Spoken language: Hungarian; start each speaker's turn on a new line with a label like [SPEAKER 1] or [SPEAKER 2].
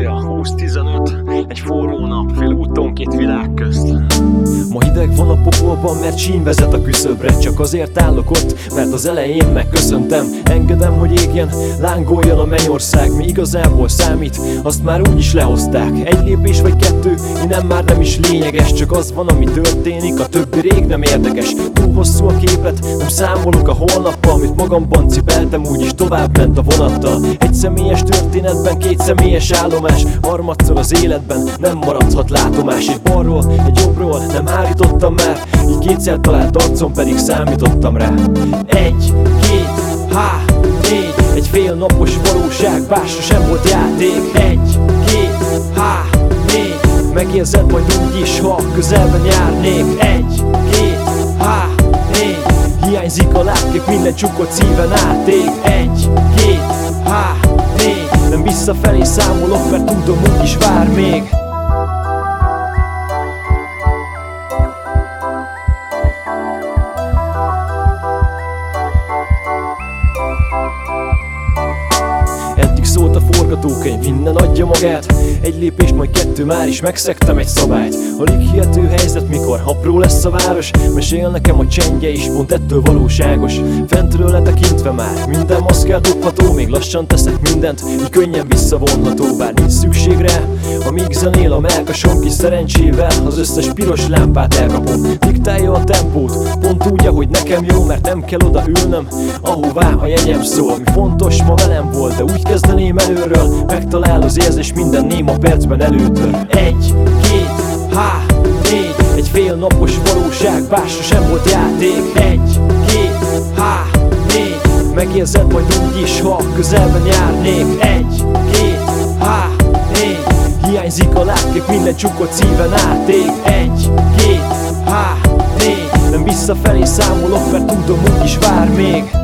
[SPEAKER 1] Naplója 20-15 Egy forró nap, fél úton két világ közt.
[SPEAKER 2] Ma hideg van a pokolban, mert sín vezet a küszöbre. Csak azért állok ott, mert az elején megköszöntem. Engedem, hogy égjen, lángoljon a mennyország. Mi igazából számít, azt már úgy is lehozták. Egy lépés vagy kettő, innen már nem is lényeges. Csak az van, ami történik, a többi rég nem érdekes. Túl hosszú a képlet, nem számolok a holnappal. Amit magamban cipeltem, úgyis tovább ment a vonattal. Egy személyes történetben, két személyes állomás. Harmadszor az életben nem maradhat látomás. Egy balról, egy jobbról, nem hárítottam már Így kétszer talált arcom pedig számítottam rá. Egy, két, há, négy Egy fél napos valóság, bár sem volt játék. Egy, két, há, négy Megérzed majd úgy is, ha közelben járnék. Egy, két, há, négy Hiányzik a látkép, minden csukott szíven átég Egy, két, há, négy Nem visszafelé számolok, mert tudom úgy is vár még forgatókönyv, minden adja magát. Egy lépést, majd kettő, már is megszektem egy szabályt. Alig hihető helyzet, mikor apró lesz a város Mesél nekem a csendje is, pont ettől valóságos. Fentről letekintve már minden maszkát dobható Még lassan teszek mindent, így könnyen visszavonható Bár nincs szükség rá, amíg zenél a melkasom Kis szerencsével az összes piros lámpát elkapom. Diktálja a tempót, pont úgy, ahogy nekem jó Mert nem kell oda ülnöm, ahová a jegyem szól Mi fontos ma velem volt, de úgy kezdeném előről Megtalál az érzés minden néma percben előtör. Egy, két, há, négy Egy fél napos valóság, bár sem volt játék. Egy, két, há, négy Megérzed majd úgy is, ha közelben járnék. Egy, két, há, négy Hiányzik a látkép, minden csukott szíven átég Egy, két, há, négy Nem visszafelé számolok, mert tudom úgy is vár még